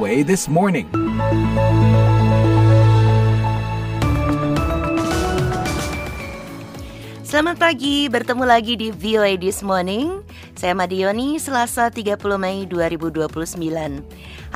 This Morning. Selamat pagi, bertemu lagi di VOA This Morning. Saya Madioni, Selasa 30 Mei 2029.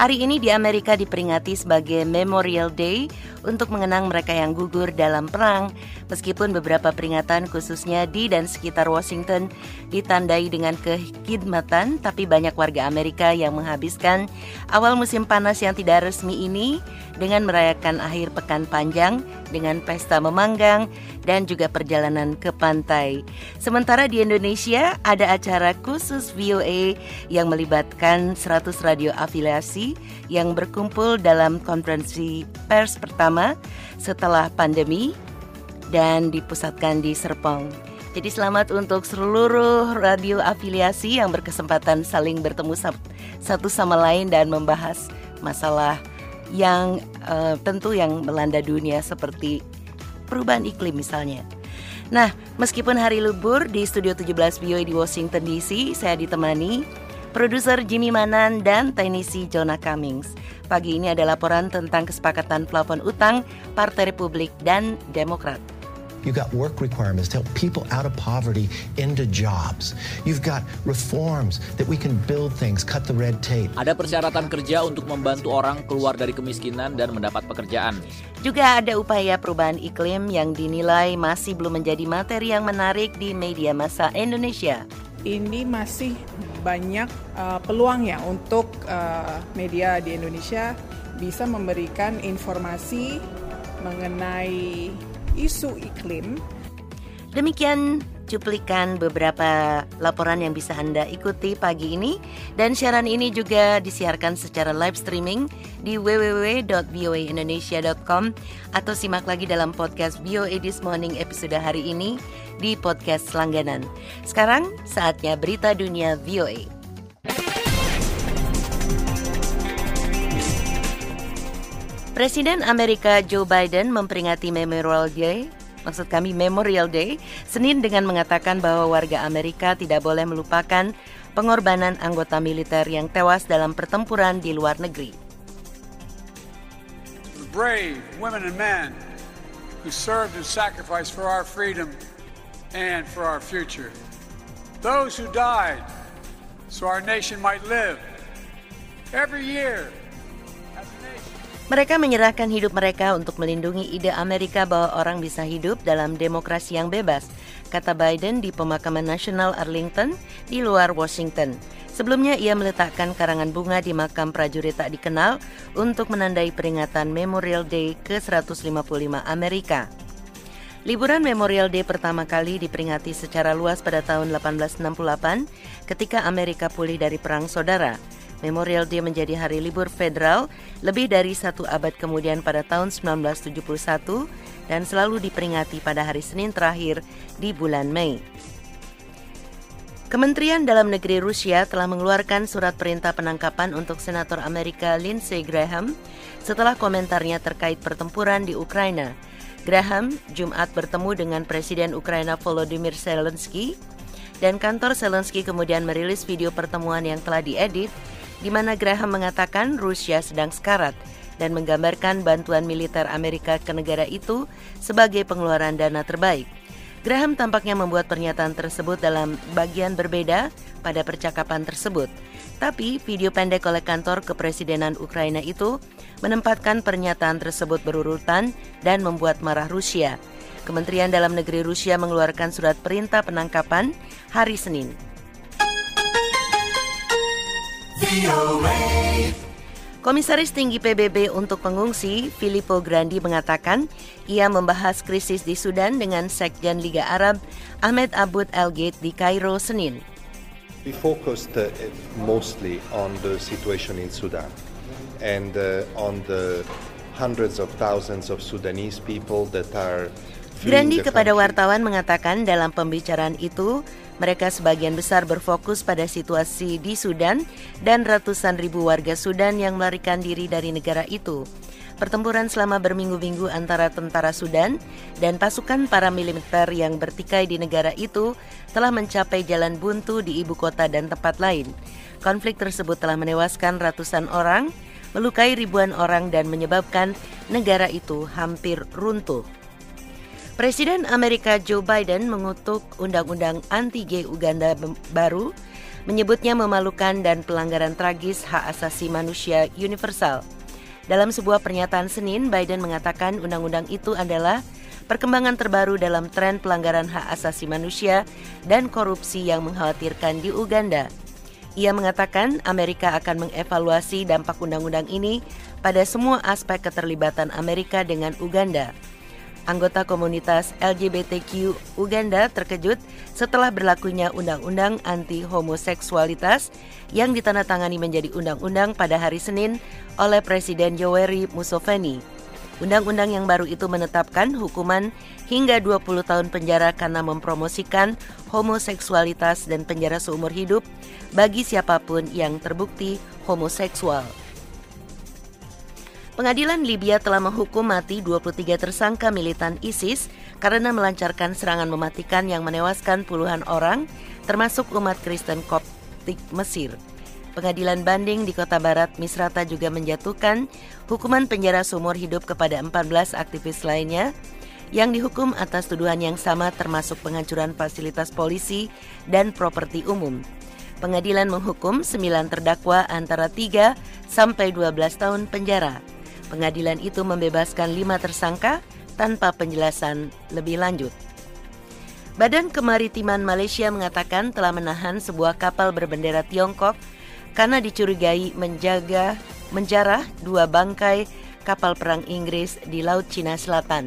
Hari ini di Amerika diperingati sebagai Memorial Day untuk mengenang mereka yang gugur dalam perang. Meskipun beberapa peringatan khususnya di dan sekitar Washington ditandai dengan kekhidmatan, tapi banyak warga Amerika yang menghabiskan awal musim panas yang tidak resmi ini dengan merayakan akhir pekan panjang dengan pesta memanggang dan juga perjalanan ke pantai. Sementara di Indonesia ada acara khusus VOA yang melibatkan 100 radio afiliasi yang berkumpul dalam konferensi pers pertama setelah pandemi dan dipusatkan di Serpong. Jadi selamat untuk seluruh radio afiliasi yang berkesempatan saling bertemu satu sama lain dan membahas masalah yang uh, tentu yang melanda dunia seperti perubahan iklim misalnya. Nah, meskipun hari libur di Studio 17 VOA di Washington DC, saya ditemani produser Jimmy Manan dan teknisi Jonah Cummings. Pagi ini ada laporan tentang kesepakatan plafon utang Partai Republik dan Demokrat. You've got work requirements to help people out of poverty into jobs. You've got reforms that we can build things, cut the red tape. Ada persyaratan kerja untuk membantu orang keluar dari kemiskinan dan mendapat pekerjaan. Juga ada upaya perubahan iklim yang dinilai masih belum menjadi materi yang menarik di media massa Indonesia. Ini masih banyak uh, peluang ya untuk uh, media di Indonesia bisa memberikan informasi mengenai isu iklim. Demikian cuplikan beberapa laporan yang bisa Anda ikuti pagi ini dan siaran ini juga disiarkan secara live streaming di www.voaindonesia.com atau simak lagi dalam podcast VOA This Morning episode hari ini di podcast langganan. Sekarang saatnya berita dunia VOA. Presiden Amerika Joe Biden memperingati Memorial Day, maksud kami Memorial Day, Senin dengan mengatakan bahwa warga Amerika tidak boleh melupakan pengorbanan anggota militer yang tewas dalam pertempuran di luar negeri. The brave women and men who served and sacrificed for our freedom and for our future. Those who died so our nation might live. Every year, mereka menyerahkan hidup mereka untuk melindungi ide Amerika bahwa orang bisa hidup dalam demokrasi yang bebas, kata Biden di pemakaman nasional Arlington di luar Washington. Sebelumnya ia meletakkan karangan bunga di makam prajurit tak dikenal untuk menandai peringatan Memorial Day ke-155 Amerika. Liburan Memorial Day pertama kali diperingati secara luas pada tahun 1868 ketika Amerika pulih dari Perang Saudara. Memorial Day menjadi hari libur federal lebih dari satu abad kemudian pada tahun 1971 dan selalu diperingati pada hari Senin terakhir di bulan Mei. Kementerian Dalam Negeri Rusia telah mengeluarkan surat perintah penangkapan untuk Senator Amerika Lindsey Graham setelah komentarnya terkait pertempuran di Ukraina. Graham Jumat bertemu dengan Presiden Ukraina Volodymyr Zelensky dan kantor Zelensky kemudian merilis video pertemuan yang telah diedit di mana Graham mengatakan Rusia sedang sekarat dan menggambarkan bantuan militer Amerika ke negara itu sebagai pengeluaran dana terbaik. Graham tampaknya membuat pernyataan tersebut dalam bagian berbeda pada percakapan tersebut. Tapi video pendek oleh kantor kepresidenan Ukraina itu menempatkan pernyataan tersebut berurutan dan membuat marah Rusia. Kementerian Dalam Negeri Rusia mengeluarkan surat perintah penangkapan hari Senin. Komisaris Tinggi PBB untuk Pengungsi, Filippo Grandi mengatakan ia membahas krisis di Sudan dengan Sekjen Liga Arab Ahmed Abud El Gate di Kairo Senin. We focused uh, mostly on the situation in Sudan and uh, on the hundreds of thousands of Sudanese people that are Grandi kepada wartawan mengatakan dalam pembicaraan itu mereka sebagian besar berfokus pada situasi di Sudan dan ratusan ribu warga Sudan yang melarikan diri dari negara itu. Pertempuran selama berminggu-minggu antara tentara Sudan dan pasukan paramiliter yang bertikai di negara itu telah mencapai jalan buntu di ibu kota dan tempat lain. Konflik tersebut telah menewaskan ratusan orang, melukai ribuan orang dan menyebabkan negara itu hampir runtuh. Presiden Amerika Joe Biden mengutuk undang-undang anti-gay Uganda baru, menyebutnya memalukan dan pelanggaran tragis hak asasi manusia universal. Dalam sebuah pernyataan Senin, Biden mengatakan undang-undang itu adalah perkembangan terbaru dalam tren pelanggaran hak asasi manusia dan korupsi yang mengkhawatirkan di Uganda. Ia mengatakan Amerika akan mengevaluasi dampak undang-undang ini pada semua aspek keterlibatan Amerika dengan Uganda. Anggota komunitas LGBTQ Uganda terkejut setelah berlakunya undang-undang anti homoseksualitas yang ditandatangani menjadi undang-undang pada hari Senin oleh Presiden Yoweri Museveni. Undang-undang yang baru itu menetapkan hukuman hingga 20 tahun penjara karena mempromosikan homoseksualitas dan penjara seumur hidup bagi siapa pun yang terbukti homoseksual. Pengadilan Libya telah menghukum mati 23 tersangka militan ISIS karena melancarkan serangan mematikan yang menewaskan puluhan orang, termasuk umat Kristen Koptik Mesir. Pengadilan banding di Kota Barat Misrata juga menjatuhkan hukuman penjara seumur hidup kepada 14 aktivis lainnya yang dihukum atas tuduhan yang sama termasuk penghancuran fasilitas polisi dan properti umum. Pengadilan menghukum 9 terdakwa antara 3 sampai 12 tahun penjara. Pengadilan itu membebaskan 5 tersangka tanpa penjelasan lebih lanjut. Badan Kemaritiman Malaysia mengatakan telah menahan sebuah kapal berbendera Tiongkok karena dicurigai menjaga menjarah dua bangkai kapal perang Inggris di Laut Cina Selatan.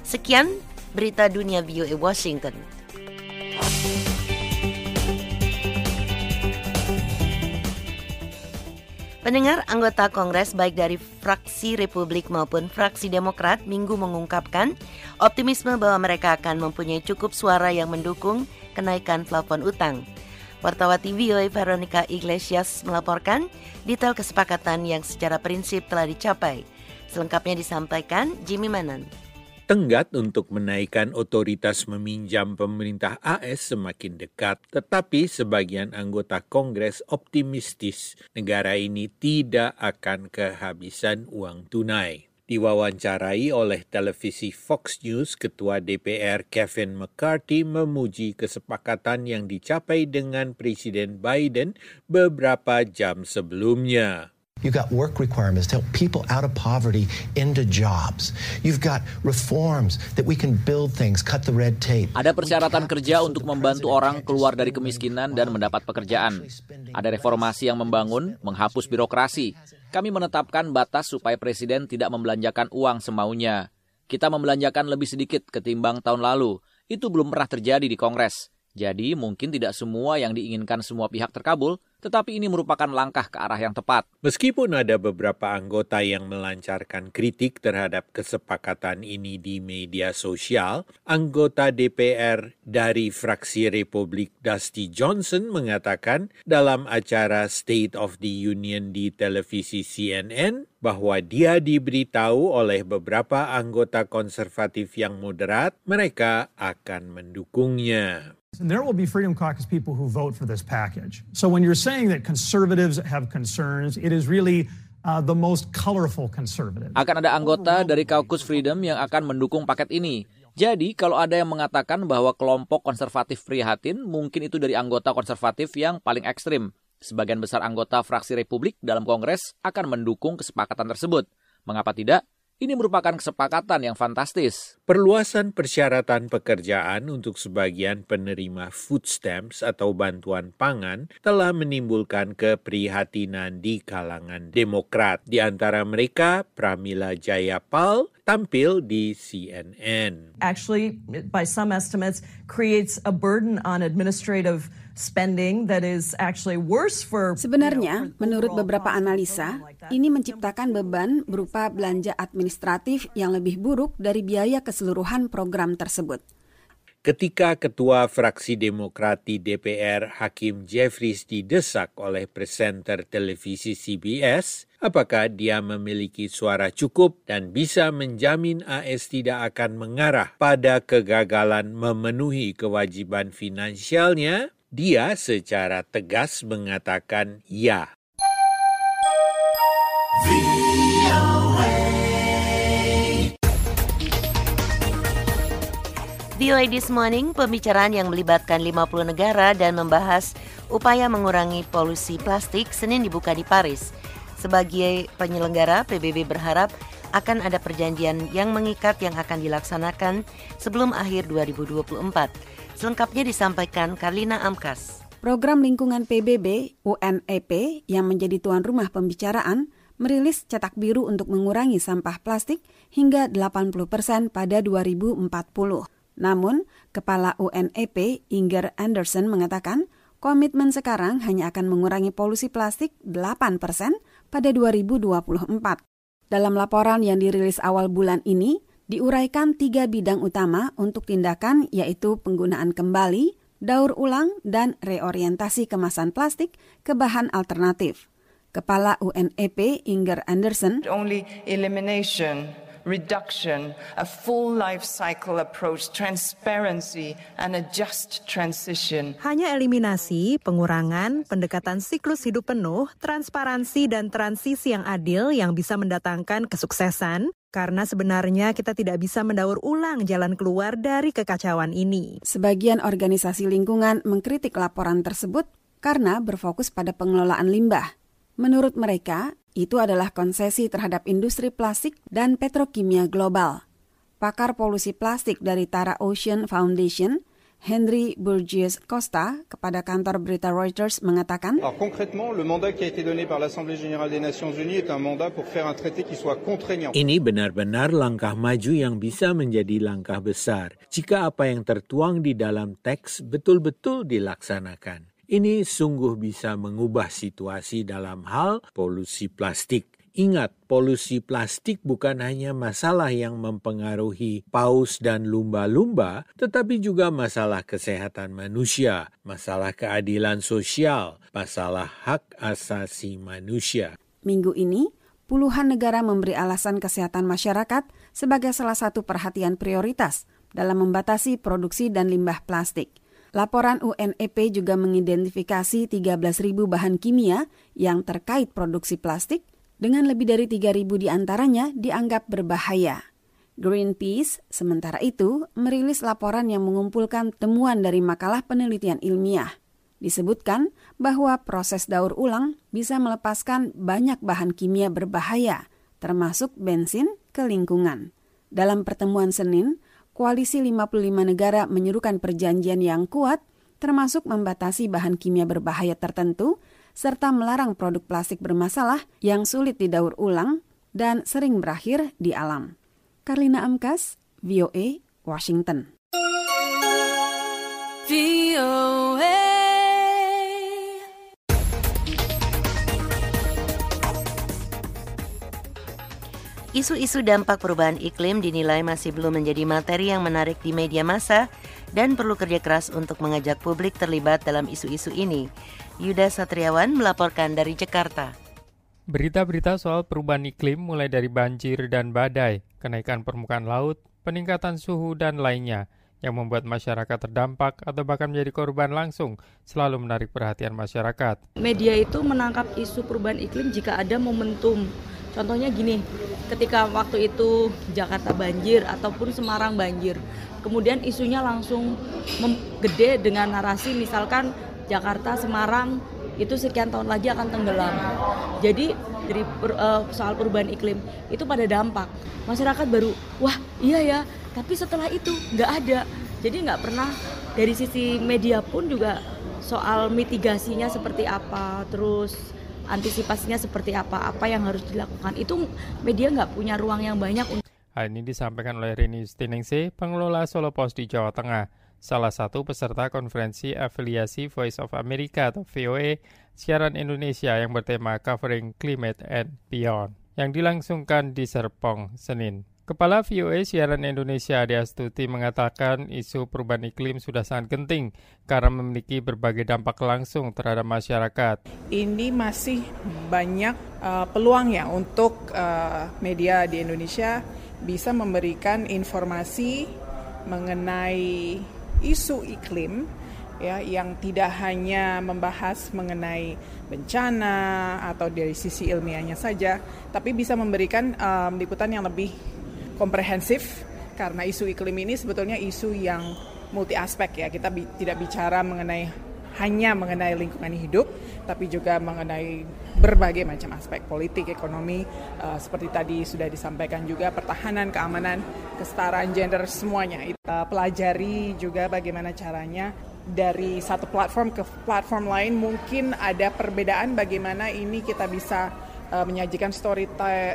Sekian berita dunia VOA Washington. Pendengar anggota Kongres baik dari fraksi Republik maupun fraksi Demokrat minggu mengungkapkan optimisme bahwa mereka akan mempunyai cukup suara yang mendukung kenaikan plafon utang. Wartawati VOA Veronica Iglesias melaporkan detail kesepakatan yang secara prinsip telah dicapai. Selengkapnya disampaikan Jimmy Manan. Tenggat untuk menaikkan otoritas meminjam pemerintah AS semakin dekat, tetapi sebagian anggota Kongres optimistis negara ini tidak akan kehabisan uang tunai. Diwawancarai oleh televisi Fox News, Ketua DPR Kevin McCarthy memuji kesepakatan yang dicapai dengan Presiden Biden beberapa jam sebelumnya. You've got work requirements to help people out of poverty into jobs. You've got reforms that we can build things, cut the red tape. Ada persyaratan kerja untuk membantu orang keluar dari kemiskinan dan mendapat pekerjaan. Ada reformasi yang membangun, menghapus birokrasi. Kami menetapkan batas supaya presiden tidak membelanjakan uang semaunya. Kita membelanjakan lebih sedikit ketimbang tahun lalu. Itu belum pernah terjadi di Kongres. Jadi mungkin tidak semua yang diinginkan semua pihak terkabul, tetapi ini merupakan langkah ke arah yang tepat. Meskipun ada beberapa anggota yang melancarkan kritik terhadap kesepakatan ini di media sosial, anggota DPR dari fraksi Republik Dusty Johnson mengatakan dalam acara State of the Union di televisi CNN bahwa dia diberitahu oleh beberapa anggota konservatif yang moderat mereka akan mendukungnya. And there will be Freedom Caucus people who vote for this package. So when you're saying that conservatives have concerns, it is really uh, the most colorful conservative. Akan ada anggota dari Caucus Freedom yang akan mendukung paket ini. Jadi, kalau ada yang mengatakan bahwa kelompok konservatif prihatin, mungkin itu dari anggota konservatif yang paling ekstrim. Sebagian besar anggota fraksi Republik dalam Kongres akan mendukung kesepakatan tersebut. Mengapa tidak? Ini merupakan kesepakatan yang fantastis. Perluasan persyaratan pekerjaan untuk sebagian penerima food stamps atau bantuan pangan telah menimbulkan keprihatinan di kalangan Demokrat. Di antara mereka, Pramila Jayapal tampil di CNN. Actually, by some estimates, creates a burden on administrative spending that is actually worse for Sebenarnya, menurut beberapa analisa, ini menciptakan beban berupa belanja administratif yang lebih buruk dari biaya keseluruhan program tersebut. Ketika Ketua Fraksi Demokrat di DPR Hakim Jeffries didesak oleh presenter televisi CBS, apakah dia memiliki suara cukup dan bisa menjamin AS tidak akan mengarah pada kegagalan memenuhi kewajiban finansialnya, dia secara tegas mengatakan ya. VOA This Morning, pembicaraan yang melibatkan 50 negara dan membahas upaya mengurangi polusi plastik Senin dibuka di Paris. Sebagai penyelenggara, PBB berharap akan ada perjanjian yang mengikat yang akan dilaksanakan sebelum akhir 2024. Selengkapnya disampaikan Karlina Amkas. Program lingkungan PBB UNEP yang menjadi tuan rumah pembicaraan merilis cetak biru untuk mengurangi sampah plastik hingga 80 persen pada 2040. Namun, Kepala UNEP Inger Anderson mengatakan komitmen sekarang hanya akan mengurangi polusi plastik 8 persen pada 2024. Dalam laporan yang dirilis awal bulan ini, diuraikan tiga bidang utama untuk tindakan yaitu penggunaan kembali, daur ulang, dan reorientasi kemasan plastik ke bahan alternatif. Kepala UNEP Inger Anderson, Only elimination reduction, a full life cycle approach, transparency, and a just transition. Hanya eliminasi, pengurangan, pendekatan siklus hidup penuh, transparansi, dan transisi yang adil yang bisa mendatangkan kesuksesan, karena sebenarnya kita tidak bisa mendaur ulang jalan keluar dari kekacauan ini. Sebagian organisasi lingkungan mengkritik laporan tersebut karena berfokus pada pengelolaan limbah. Menurut mereka, itu adalah konsesi terhadap industri plastik dan petrokimia global. Pakar polusi plastik dari Tara Ocean Foundation, Henry Burgess Costa, kepada kantor berita Reuters mengatakan, Alors concrètement, le mandat qui a été donné par l'Assemblée générale des Nations Unies est un mandat pour faire un traité qui soit contraignant. Ini benar-benar langkah maju yang bisa menjadi langkah besar jika apa yang tertuang di dalam teks betul-betul dilaksanakan. Ini sungguh bisa mengubah situasi dalam hal polusi plastik. Ingat, polusi plastik bukan hanya masalah yang mempengaruhi paus dan lumba-lumba, tetapi juga masalah kesehatan manusia, masalah keadilan sosial, masalah hak asasi manusia. Minggu ini, puluhan negara memberi alasan kesehatan masyarakat sebagai salah satu perhatian prioritas dalam membatasi produksi dan limbah plastik. Laporan UNEP juga mengidentifikasi 13.000 bahan kimia yang terkait produksi plastik dengan lebih dari 3.000 di antaranya dianggap berbahaya. Greenpeace, sementara itu, merilis laporan yang mengumpulkan temuan dari makalah penelitian ilmiah. Disebutkan bahwa proses daur ulang bisa melepaskan banyak bahan kimia berbahaya, termasuk bensin, ke lingkungan. Dalam pertemuan Senin, koalisi 55 negara menyerukan perjanjian yang kuat, termasuk membatasi bahan kimia berbahaya tertentu, serta melarang produk plastik bermasalah yang sulit didaur ulang dan sering berakhir di alam. Karlina Amkas, VOA, Washington. VOA. Isu-isu dampak perubahan iklim dinilai masih belum menjadi materi yang menarik di media massa dan perlu kerja keras untuk mengajak publik terlibat dalam isu-isu ini. Yuda Satriawan melaporkan dari Jakarta. Berita-berita soal perubahan iklim mulai dari banjir dan badai, kenaikan permukaan laut, peningkatan suhu, dan lainnya yang membuat masyarakat terdampak atau bahkan menjadi korban langsung selalu menarik perhatian masyarakat. Media itu menangkap isu perubahan iklim jika ada momentum Contohnya gini, ketika waktu itu Jakarta banjir ataupun Semarang banjir, kemudian isunya langsung gede dengan narasi misalkan Jakarta, Semarang itu sekian tahun lagi akan tenggelam. Jadi dari uh, soal perubahan iklim itu pada dampak masyarakat baru wah iya ya, tapi setelah itu nggak ada. Jadi nggak pernah dari sisi media pun juga soal mitigasinya seperti apa, terus antisipasinya seperti apa, apa yang harus dilakukan. Itu media nggak punya ruang yang banyak. Untuk... Hal ini disampaikan oleh Rini Justiningsih, pengelola Solo Post di Jawa Tengah, salah satu peserta konferensi afiliasi Voice of America atau VOA siaran Indonesia yang bertema Covering Climate and Beyond, yang dilangsungkan di Serpong, Senin. Kepala VOA Siaran Indonesia Ade Astuti mengatakan isu perubahan iklim sudah sangat genting karena memiliki berbagai dampak langsung terhadap masyarakat. Ini masih banyak uh, peluang ya untuk uh, media di Indonesia bisa memberikan informasi mengenai isu iklim ya yang tidak hanya membahas mengenai bencana atau dari sisi ilmiahnya saja, tapi bisa memberikan um, liputan yang lebih komprehensif karena isu iklim ini sebetulnya isu yang multi aspek ya. Kita bi tidak bicara mengenai hanya mengenai lingkungan hidup, tapi juga mengenai berbagai macam aspek politik, ekonomi, uh, seperti tadi sudah disampaikan juga pertahanan, keamanan, kesetaraan gender semuanya. Kita pelajari juga bagaimana caranya dari satu platform ke platform lain mungkin ada perbedaan bagaimana ini kita bisa uh, menyajikan story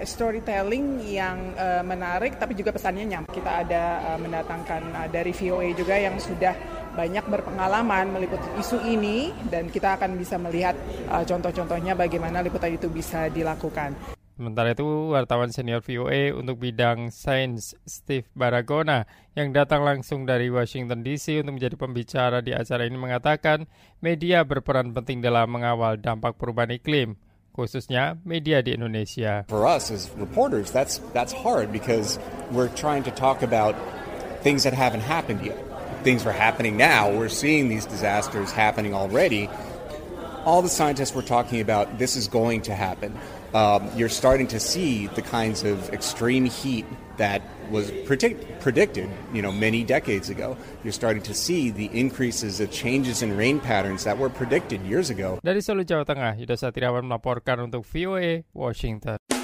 storytelling yang uh, menarik tapi juga pesannya nyampe. Kita ada uh, mendatangkan uh, dari VOA juga yang sudah banyak berpengalaman meliput isu ini dan kita akan bisa melihat uh, contoh-contohnya bagaimana liputan itu bisa dilakukan. Sementara itu, wartawan senior VOA untuk bidang sains Steve Baragona yang datang langsung dari Washington DC untuk menjadi pembicara di acara ini mengatakan media berperan penting dalam mengawal dampak perubahan iklim, khususnya media di Indonesia. For us as reporters, that's that's hard because we're trying to talk about things that haven't happened yet. Things are happening now. We're seeing these disasters happening already. All the scientists were talking about this is going to happen um, you're starting to see the kinds of extreme heat that was predict- predicted, you know, many decades ago. You're starting to see the increases of changes in rain patterns that were predicted years ago. Dari Solo, Jawa Tengah, Yuda Satriawan melaporkan untuk VOA Washington.